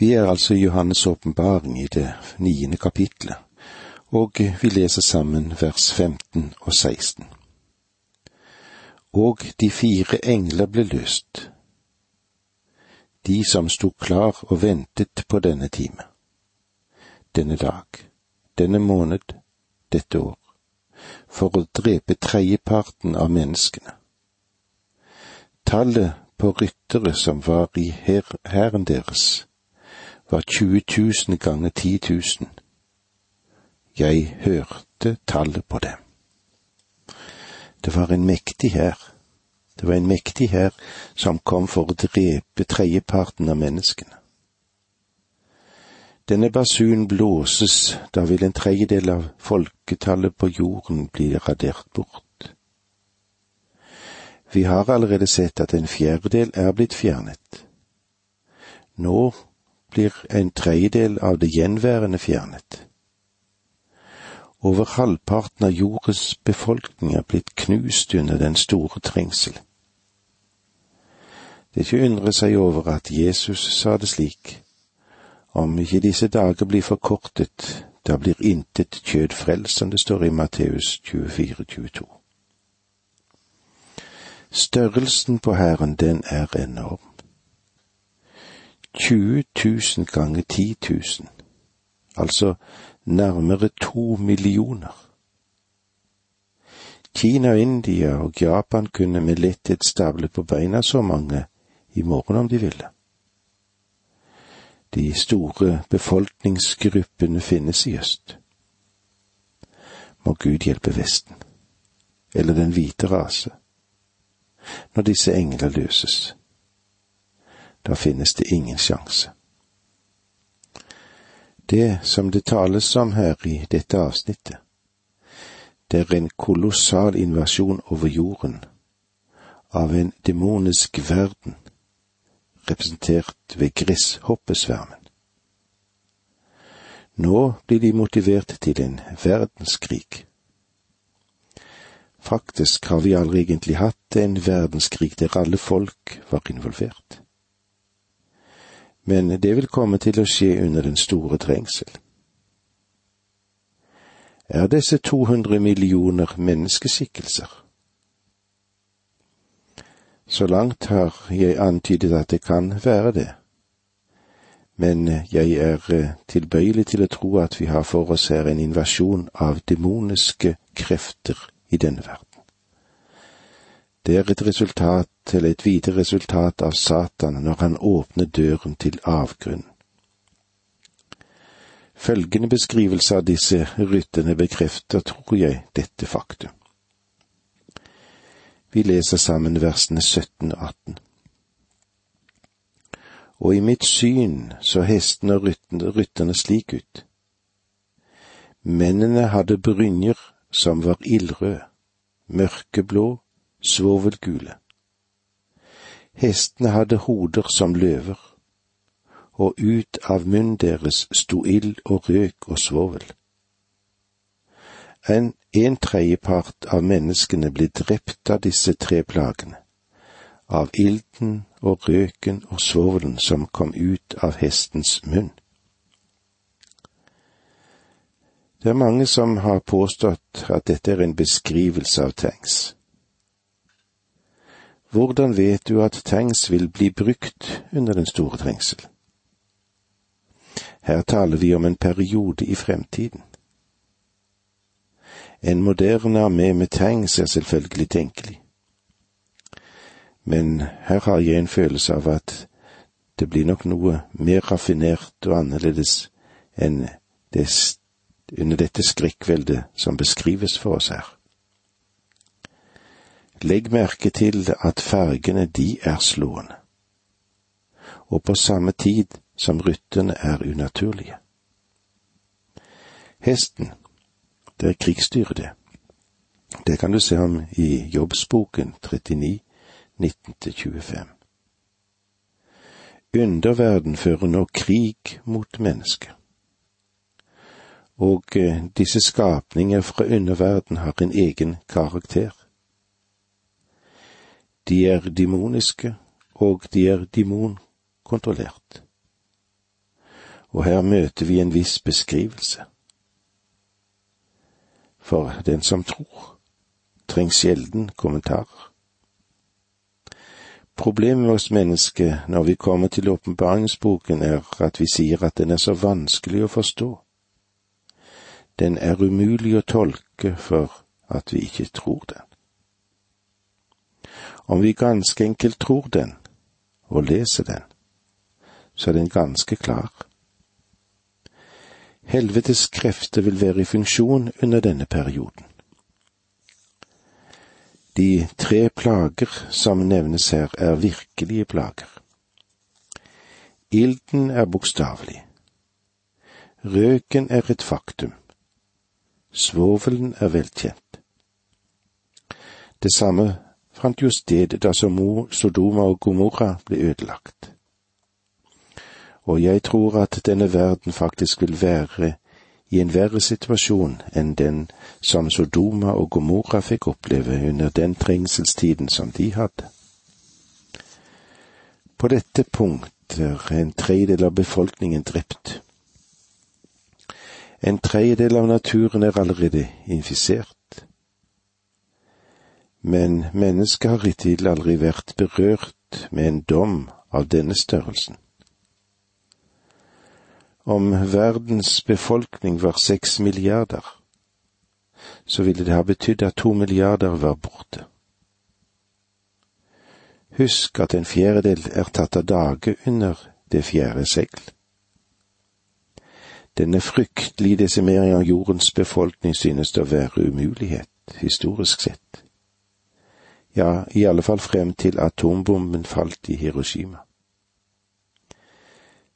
Vi er altså i Johannes' åpenbaring i det niende kapitlet, og vi leser sammen vers 15 og 16. Og de fire engler ble løst, de som sto klar og ventet på denne time, denne dag, denne måned, dette år, for å drepe tredjeparten av menneskene. Tallet på ryttere som var i hæren deres, var 20 000 ganger 10 000. Jeg hørte tallet på dem. Det var en mektig hær. Det var en mektig hær som kom for å drepe tredjeparten av menneskene. Denne basunen blåses, da vil en tredjedel av folketallet på jorden bli radert bort. Vi har allerede sett at en fjerdedel er blitt fjernet. Nå blir en tredjedel av det gjenværende fjernet. Over halvparten av jordens befolkning er blitt knust under den store trengsel. Det er ikke å undre seg over at Jesus sa det slik, om ikke disse dager blir forkortet, da blir intet kjød frelst, som det står i Matteus 24, 22. Størrelsen på Herren, den er enorm. 20 000 ganger 10 000, altså nærmere to millioner. Kina, India og Japan kunne med letthet stable på beina så mange i morgen om de ville. De store befolkningsgruppene finnes i øst. Må Gud hjelpe Vesten, eller den hvite rase, når disse engler løses da finnes det ingen sjanse. Det som det tales om her i dette avsnittet, det er en kolossal invasjon over jorden av en demonisk verden, representert ved gresshoppesvermen. Nå blir de motivert til en verdenskrig. Faktisk har vi aldri egentlig hatt en verdenskrig der alle folk var involvert men det vil komme til å skje under den store trengsel. Er disse 200 millioner menneskeskikkelser? Så langt har jeg antydet at det kan være det, men jeg er eh, tilbøyelig til å tro at vi har for oss her en invasjon av demoniske krefter i denne verden. Det er et resultat, eller et videre resultat av Satan når han åpner døren til avgrunn. Følgende beskrivelse av disse rytterne bekrefter, tror jeg, dette faktum. Vi leser sammen versene 17 og 18. Og i mitt syn så hestene og rytterne slik ut. Mennene hadde brynjer som var ildrøde, mørkeblå svovelgule. Hestene hadde hoder som løver, og ut av munnen deres sto ild og røk og svovel. En, en tredjepart av menneskene ble drept av disse tre plagene, av ilden og røken og svovelen som kom ut av hestens munn. Det er mange som har påstått at dette er en beskrivelse av tanks. Hvordan vet du at tanks vil bli brukt under den store trengsel? Her taler vi om en periode i fremtiden. En moderne armé med tanks er selvfølgelig tenkelig. Men her har jeg en følelse av at det blir nok noe mer raffinert og annerledes enn det under dette skrekkveldet som beskrives for oss her. Legg merke til at fargene de er slående, og på samme tid som rytterne er unaturlige. Hesten, det er krigsdyret, det. Det kan du se om i Jobbsboken 39, 19-25. Underverden fører nå krig mot mennesket. Og eh, disse skapninger fra underverden har en egen karakter. De er demoniske, og de er demonkontrollert. Og her møter vi en viss beskrivelse. For den som tror, trengs sjelden kommentarer. Problemet med oss mennesker når vi kommer til åpenbaringsboken, er at vi sier at den er så vanskelig å forstå. Den er umulig å tolke for at vi ikke tror den. Om vi ganske enkelt tror den og leser den, så er den ganske klar. Helvetes krefter vil være i funksjon under denne perioden. De tre plager som nevnes her, er virkelige plager. Ilden er bokstavelig. Røken er et faktum. Svovelen er velkjent. Det samme fant jo sted da Sodoma og Gomorra ble ødelagt. Og jeg tror at denne verden faktisk vil være i en verre situasjon enn den som Sodoma og Gomorra fikk oppleve under den trengselstiden som de hadde. På dette punkt er en tredjedel av befolkningen drept. En tredjedel av naturen er allerede infisert. Men mennesket har hittil aldri vært berørt med en dom av denne størrelsen. Om verdens befolkning var seks milliarder, så ville det ha betydd at to milliarder var borte. Husk at en fjerdedel er tatt av dage under det fjerde segl. Denne fryktelige desimering av jordens befolkning synes det å være umulighet, historisk sett. Ja, i alle fall frem til atombomben falt i Hiroshima.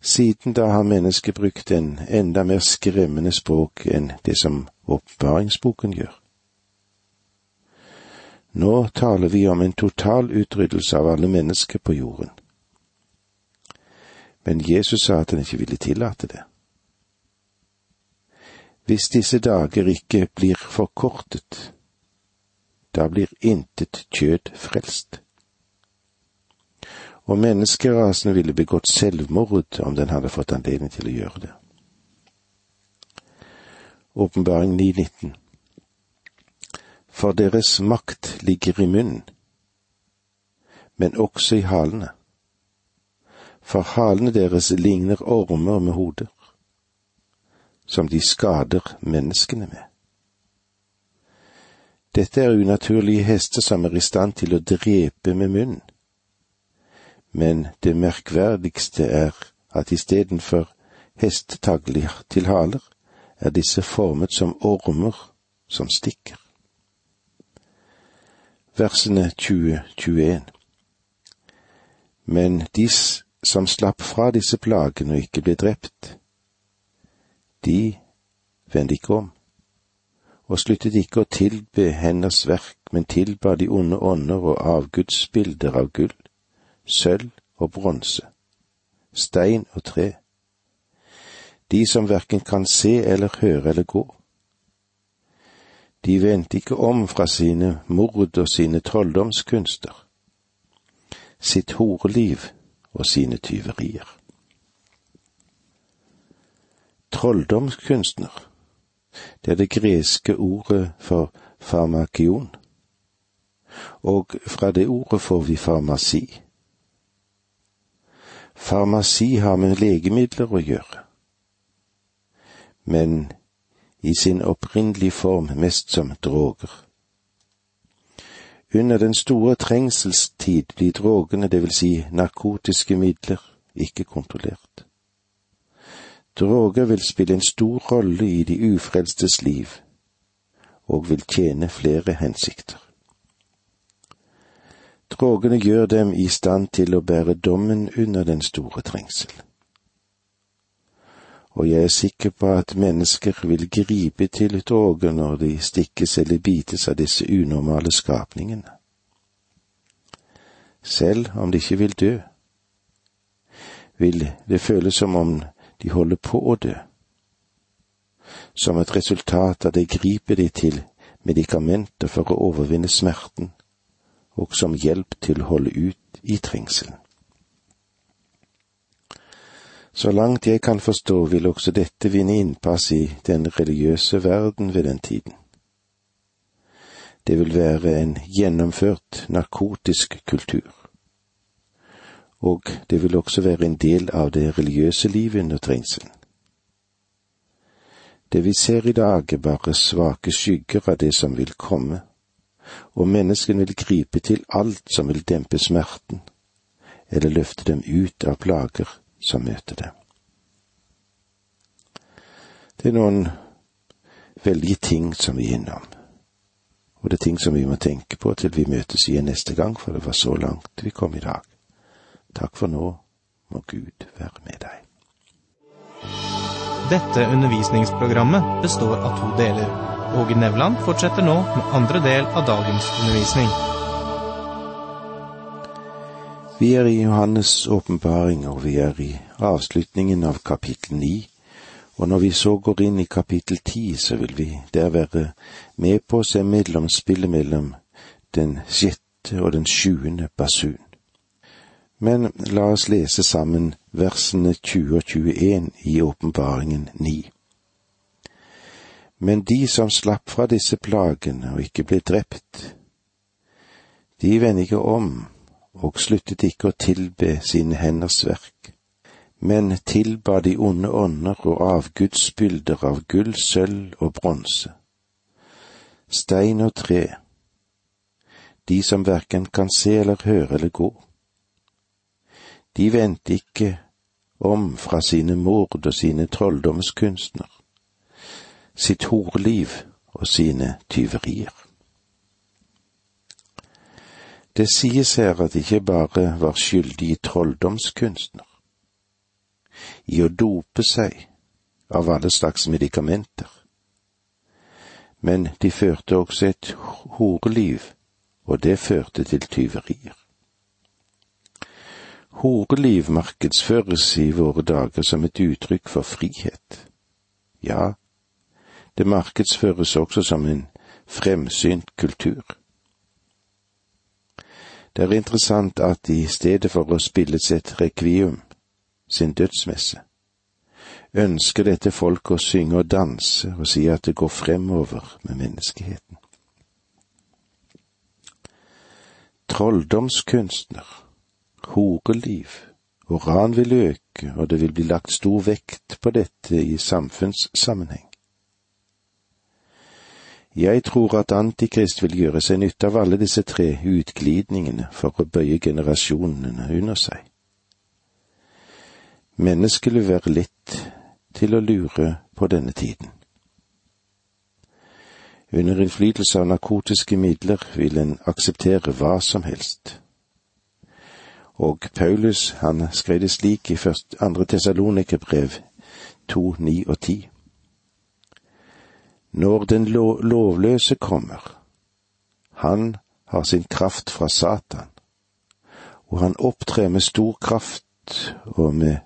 Siden da har mennesket brukt en enda mer skremmende språk enn det som oppbevaringsboken gjør. Nå taler vi om en total utryddelse av alle mennesker på jorden. Men Jesus sa at han ikke ville tillate det. Hvis disse dager ikke blir forkortet, da blir intet kjød frelst og menneskerasen ville begått selvmord om den hadde fått anledning til å gjøre det. Åpenbaring 9.19 For deres makt ligger i munnen, men også i halene. For halene deres ligner ormer med hoder, som de skader menneskene med. Dette er unaturlige hester som er i stand til å drepe med munnen men det merkverdigste er at istedenfor hestetagler til haler, er disse formet som ormer som stikker. Versene 20-21 Men de som slapp fra disse plagene og ikke ble drept, de vendte ikke om, og sluttet ikke å tilbe henders verk, men tilba de onde ånder og avgudsbilder av gull sølv og bronse, stein og tre, de som verken kan se eller høre eller gå. De vendte ikke om fra sine mord og sine trolldomskunster, sitt horeliv og sine tyverier. Trolldomskunstner, det er det greske ordet for farmakion, og fra det ordet får vi farmasi Farmasi har med legemidler å gjøre, men i sin opprinnelige form mest som droger. Under den store trengselstid blir drogene, det vil si narkotiske midler, ikke kontrollert. Droger vil spille en stor rolle i de ufrelstes liv, og vil tjene flere hensikter. Drogene gjør dem i stand til å bære dommen under den store trengsel. Og jeg er sikker på at mennesker vil gripe til droger når de stikkes eller bites av disse unormale skapningene. Selv om de ikke vil dø, vil det føles som om de holder på å dø. Som et resultat av det griper de til medikamenter for å overvinne smerten og som hjelp til å holde ut i trengselen. Så langt jeg kan forstå, vil også dette vinne innpass i den religiøse verden ved den tiden. Det vil være en gjennomført narkotisk kultur. Og det vil også være en del av det religiøse livet under trengselen. Det vi ser i dag, er bare svake skygger av det som vil komme, og menneskene vil gripe til alt som vil dempe smerten, eller løfte dem ut av plager som møter dem. Det er noen veldige ting som vi er innom, og det er ting som vi må tenke på til vi møtes igjen neste gang, for det var så langt vi kom i dag. Takk for nå, må Gud være med deg. Dette undervisningsprogrammet består av to deler. Åge Nevland fortsetter nå med andre del av dagens undervisning. Vi er i Johannes' åpenbaring, og vi er i avslutningen av kapittel ni. Og når vi så går inn i kapittel ti, så vil vi der være med på å se mellomspillet mellom den sjette og den sjuende basun. Men la oss lese sammen versene 20 og 21 i Åpenbaringen 9. Men de som slapp fra disse plagene og ikke ble drept, de vendte ikke om og sluttet ikke å tilbe sine henders verk, men tilba de onde ånder og avgudsbilder av gull, sølv og bronse, stein og tre, de som verken kan se eller høre eller gå. De vendte ikke om fra sine mord og sine trolldomskunstner, sitt horliv og sine tyverier. Det sies her at de ikke bare var skyldige trolldomskunstner, i å dope seg av alle slags medikamenter, men de førte også et horeliv, og det førte til tyverier. Horeliv markedsføres i våre dager som et uttrykk for frihet. Ja, det markedsføres også som en fremsynt kultur. Det er interessant at i stedet for å spille sitt rekvium, sin dødsmesse, ønsker dette folk å synge og danse og si at det går fremover med menneskeheten. Trolldomskunstner horeliv og ran vil øke, og det vil bli lagt stor vekt på dette i samfunnssammenheng. Jeg tror at Antikrist vil gjøre seg nytte av alle disse tre utglidningene for å bøye generasjonene under seg. Mennesket vil være lett til å lure på denne tiden. Under innflytelse av narkotiske midler vil en akseptere hva som helst og Paulus, han skrev det slik i først andre Tessalonikerbrev to, ni og ti. Når den lo lovløse kommer, han har sin kraft fra Satan, og han opptrer med stor kraft og med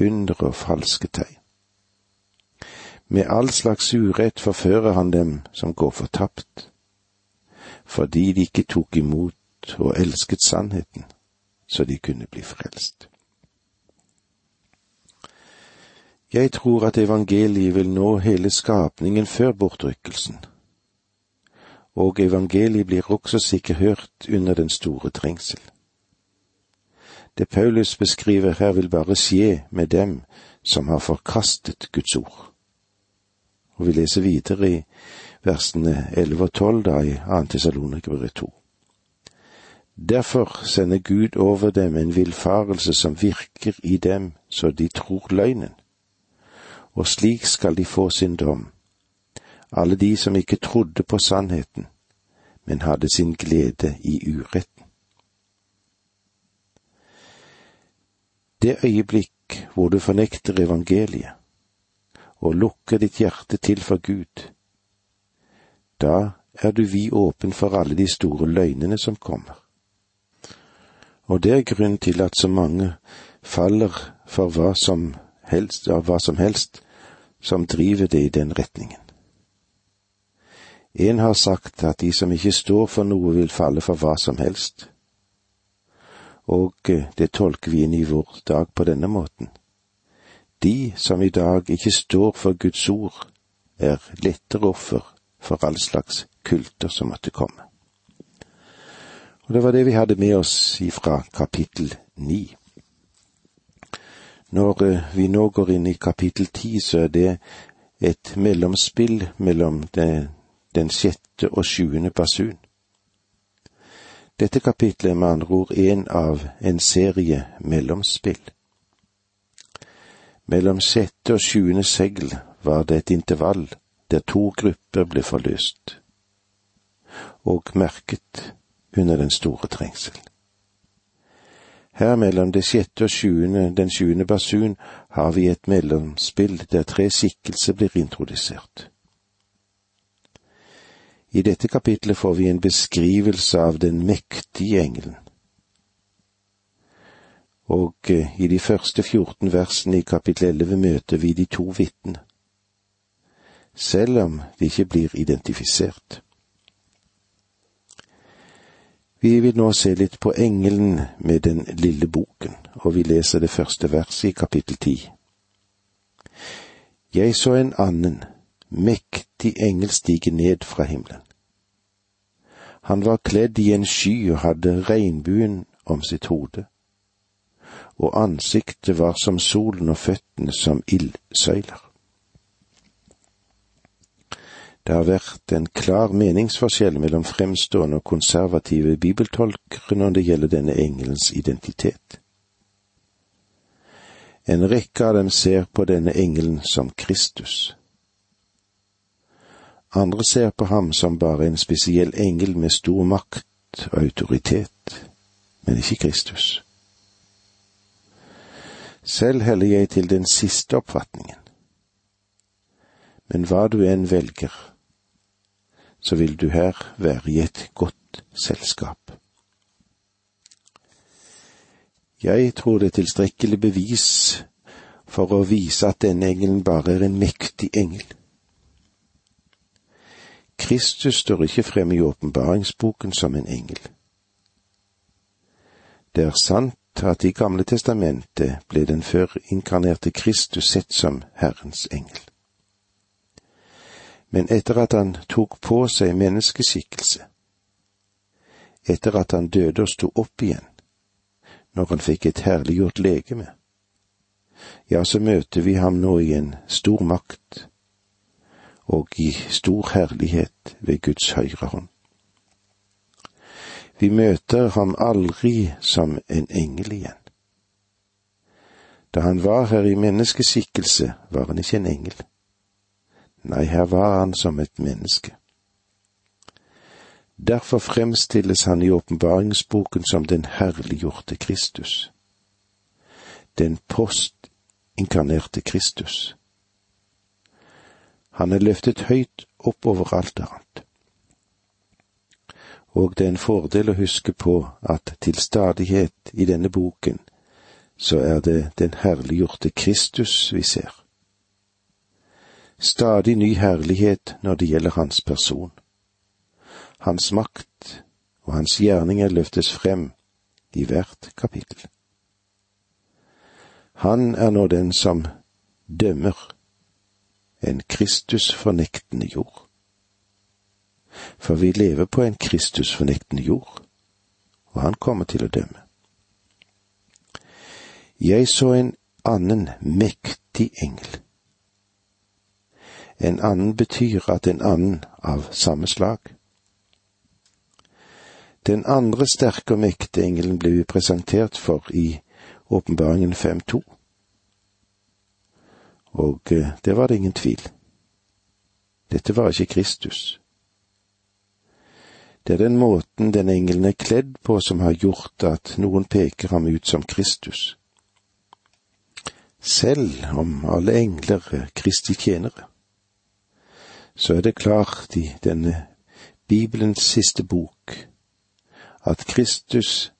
under og falske tegn. Med all slags urett forfører han dem som går fortapt, fordi de ikke tok imot og elsket sannheten så de kunne bli frelst. Jeg tror at evangeliet vil nå hele skapningen før bortrykkelsen, og evangeliet blir også sikkert hørt under den store trengsel. Det Paulus beskriver her vil bare skje med dem som har forkastet Guds ord. Og vi leser videre i versene elleve og tolv da i 2. Tessalonikerbrev 2. Derfor sender Gud over dem en villfarelse som virker i dem så de tror løgnen. Og slik skal de få sin dom, alle de som ikke trodde på sannheten, men hadde sin glede i uretten. Det øyeblikk hvor du fornekter evangeliet og lukker ditt hjerte til for Gud, da er du vid åpen for alle de store løgnene som kommer. Og det er grunn til at så mange faller for hva som helst, av hva som helst som driver det i den retningen. En har sagt at de som ikke står for noe, vil falle for hva som helst. Og eh, det tolker vi inn i vår dag på denne måten. De som i dag ikke står for Guds ord, er lettere offer for all slags kulter som måtte komme. Og det var det vi hadde med oss ifra kapittel ni. Når eh, vi nå går inn i kapittel ti, så er det et mellomspill mellom den, den sjette og sjuende basun. Dette kapitlet er med andre ord en av en serie mellomspill. Mellom sjette og sjuende segl var det et intervall der to grupper ble forløst, og merket under den store trengsel. Her mellom det sjette og sjuende, den sjuende basun har vi et mellomspill der tre skikkelser blir introdusert. I dette kapitlet får vi en beskrivelse av den mektige engelen. Og eh, i de første 14 versene i kapittel 11 møter vi de to vitnene, selv om de ikke blir identifisert. Vi vil nå se litt på engelen med den lille boken, og vi leser det første verset i kapittel ti. Jeg så en annen, mektig engel stige ned fra himmelen. Han var kledd i en sky og hadde regnbuen om sitt hode, og ansiktet var som solen og føttene som ildsøyler. Det har vært en klar meningsforskjell mellom fremstående og konservative bibeltolkere når det gjelder denne engelens identitet. En rekke av dem ser på denne engelen som Kristus. Andre ser på ham som bare en spesiell engel med stor makt og autoritet, men ikke Kristus. Selv heller jeg til den siste oppfatningen. Men hva du enn velger, så vil du her være i et godt selskap. Jeg tror det er tilstrekkelig bevis for å vise at denne engelen bare er en mektig engel. Kristus står ikke frem i åpenbaringsboken som en engel. Det er sant at i Gamle testamentet ble den før inkarnerte Kristus sett som Herrens engel. Men etter at han tok på seg menneskeskikkelse, etter at han døde og sto opp igjen, når han fikk et herliggjort legeme, ja, så møter vi ham nå i en stor makt og i stor herlighet ved Guds høyre hånd. Vi møter ham aldri som en engel igjen. Da han var her i menneskeskikkelse, var han ikke en engel. Nei, her var han som et menneske. Derfor fremstilles han i åpenbaringsboken som den herliggjorte Kristus. Den postinkarnerte Kristus. Han er løftet høyt opp over alt annet. Og det er en fordel å huske på at til stadighet i denne boken så er det den herliggjorte Kristus vi ser. Stadig ny herlighet når det gjelder hans person. Hans makt og hans gjerninger løftes frem i hvert kapittel. Han er nå den som dømmer en Kristus-fornektende jord. For vi lever på en Kristus-fornektende jord, og han kommer til å dømme. Jeg så en annen mektig engel. En annen betyr at en annen av samme slag. Den andre sterke og mektige engelen ble vi presentert for i Åpenbaringen 5.2. Og eh, det var det ingen tvil. Dette var ikke Kristus. Det er den måten den engelen er kledd på som har gjort at noen peker ham ut som Kristus. Selv om alle engler er Kristi tjenere, så er det klart i denne Bibelens siste bok at Kristus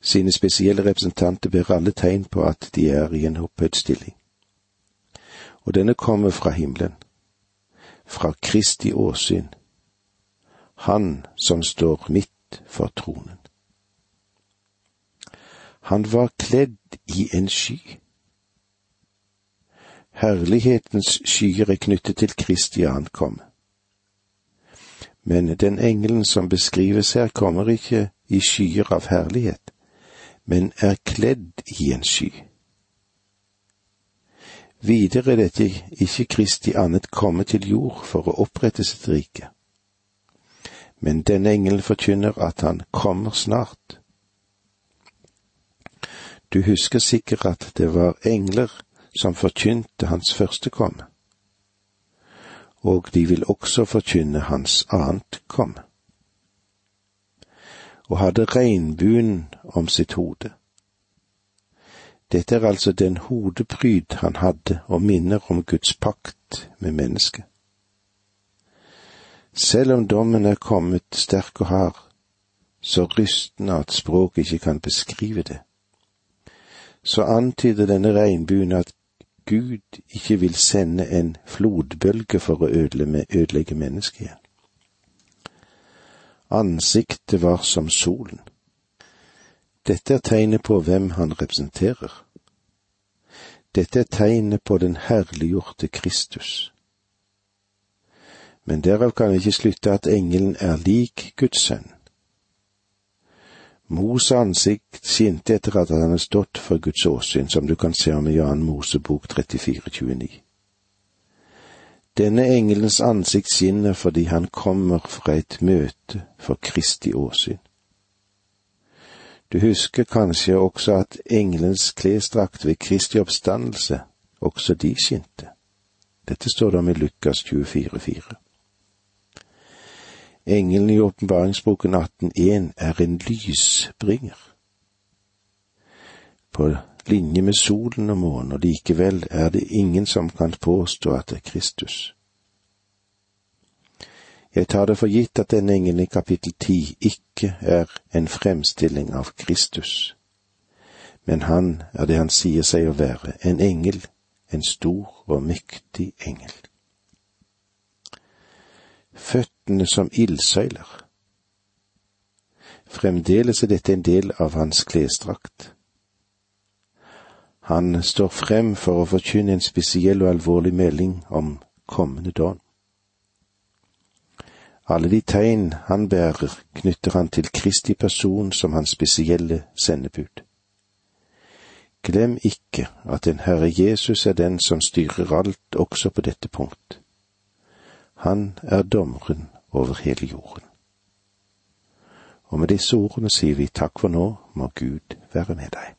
sine spesielle representanter ber alle tegn på at de er i en opphøyd stilling og denne kommer fra himmelen, fra Kristi åsyn, Han som står midt for tronen. Han var kledd i en sky. Herlighetens skyer er knyttet til Kristi ankom. Men den engelen som beskrives her, kommer ikke i skyer av herlighet, men er kledd i en sky. Videre er dette ikke Kristi annet komme til jord for å opprette sitt rike. Men denne engelen forkynner at han kommer snart. Du husker sikkert at det var engler som forkynte hans første komme, og de vil også forkynne hans annet komme, og hadde regnbuen om sitt hode. Dette er altså den hodepryd han hadde og minner om Guds pakt med mennesket. Selv om dommen er kommet sterk og hard, så rystende at språket ikke kan beskrive det, så antyder denne regnbuen at Gud ikke vil sende en flodbølge for å ødelegge mennesket igjen. Ansiktet var som solen. Dette er tegnet på hvem han representerer. Dette er tegnet på den herliggjorte Kristus. Men derav kan vi ikke slutte at engelen er lik Guds sønn. Mos ansikt skinte etter at han hadde stått for Guds åsyn, som du kan se om i Jan Mosebok 34,29. Denne engelens ansikt skinner fordi han kommer fra et møte for Kristi åsyn. Du husker kanskje også at engelens klesdrakt ved Kristi oppstandelse, også de skinte. Dette står det om i Lukas 24,4. Engelen i åpenbaringsboken 18.1 er en lysbringer. På linje med solen og månen, og likevel er det ingen som kan påstå at det er Kristus. Jeg tar det for gitt at denne engelen i kapittel ti ikke er en fremstilling av Kristus, men han er det han sier seg å være, en engel, en stor og mektig engel føttene som ildsøyler. Fremdeles er dette en del av hans klesdrakt. Han står frem for å forkynne en spesiell og alvorlig melding om kommende dom. Alle de tegn han bærer, knytter han til Kristi person som hans spesielle sendebud. Glem ikke at den Herre Jesus er den som styrer alt også på dette punkt. Han er dommeren over hele jorden. Og med disse ordene sier vi takk for nå, må Gud være med deg.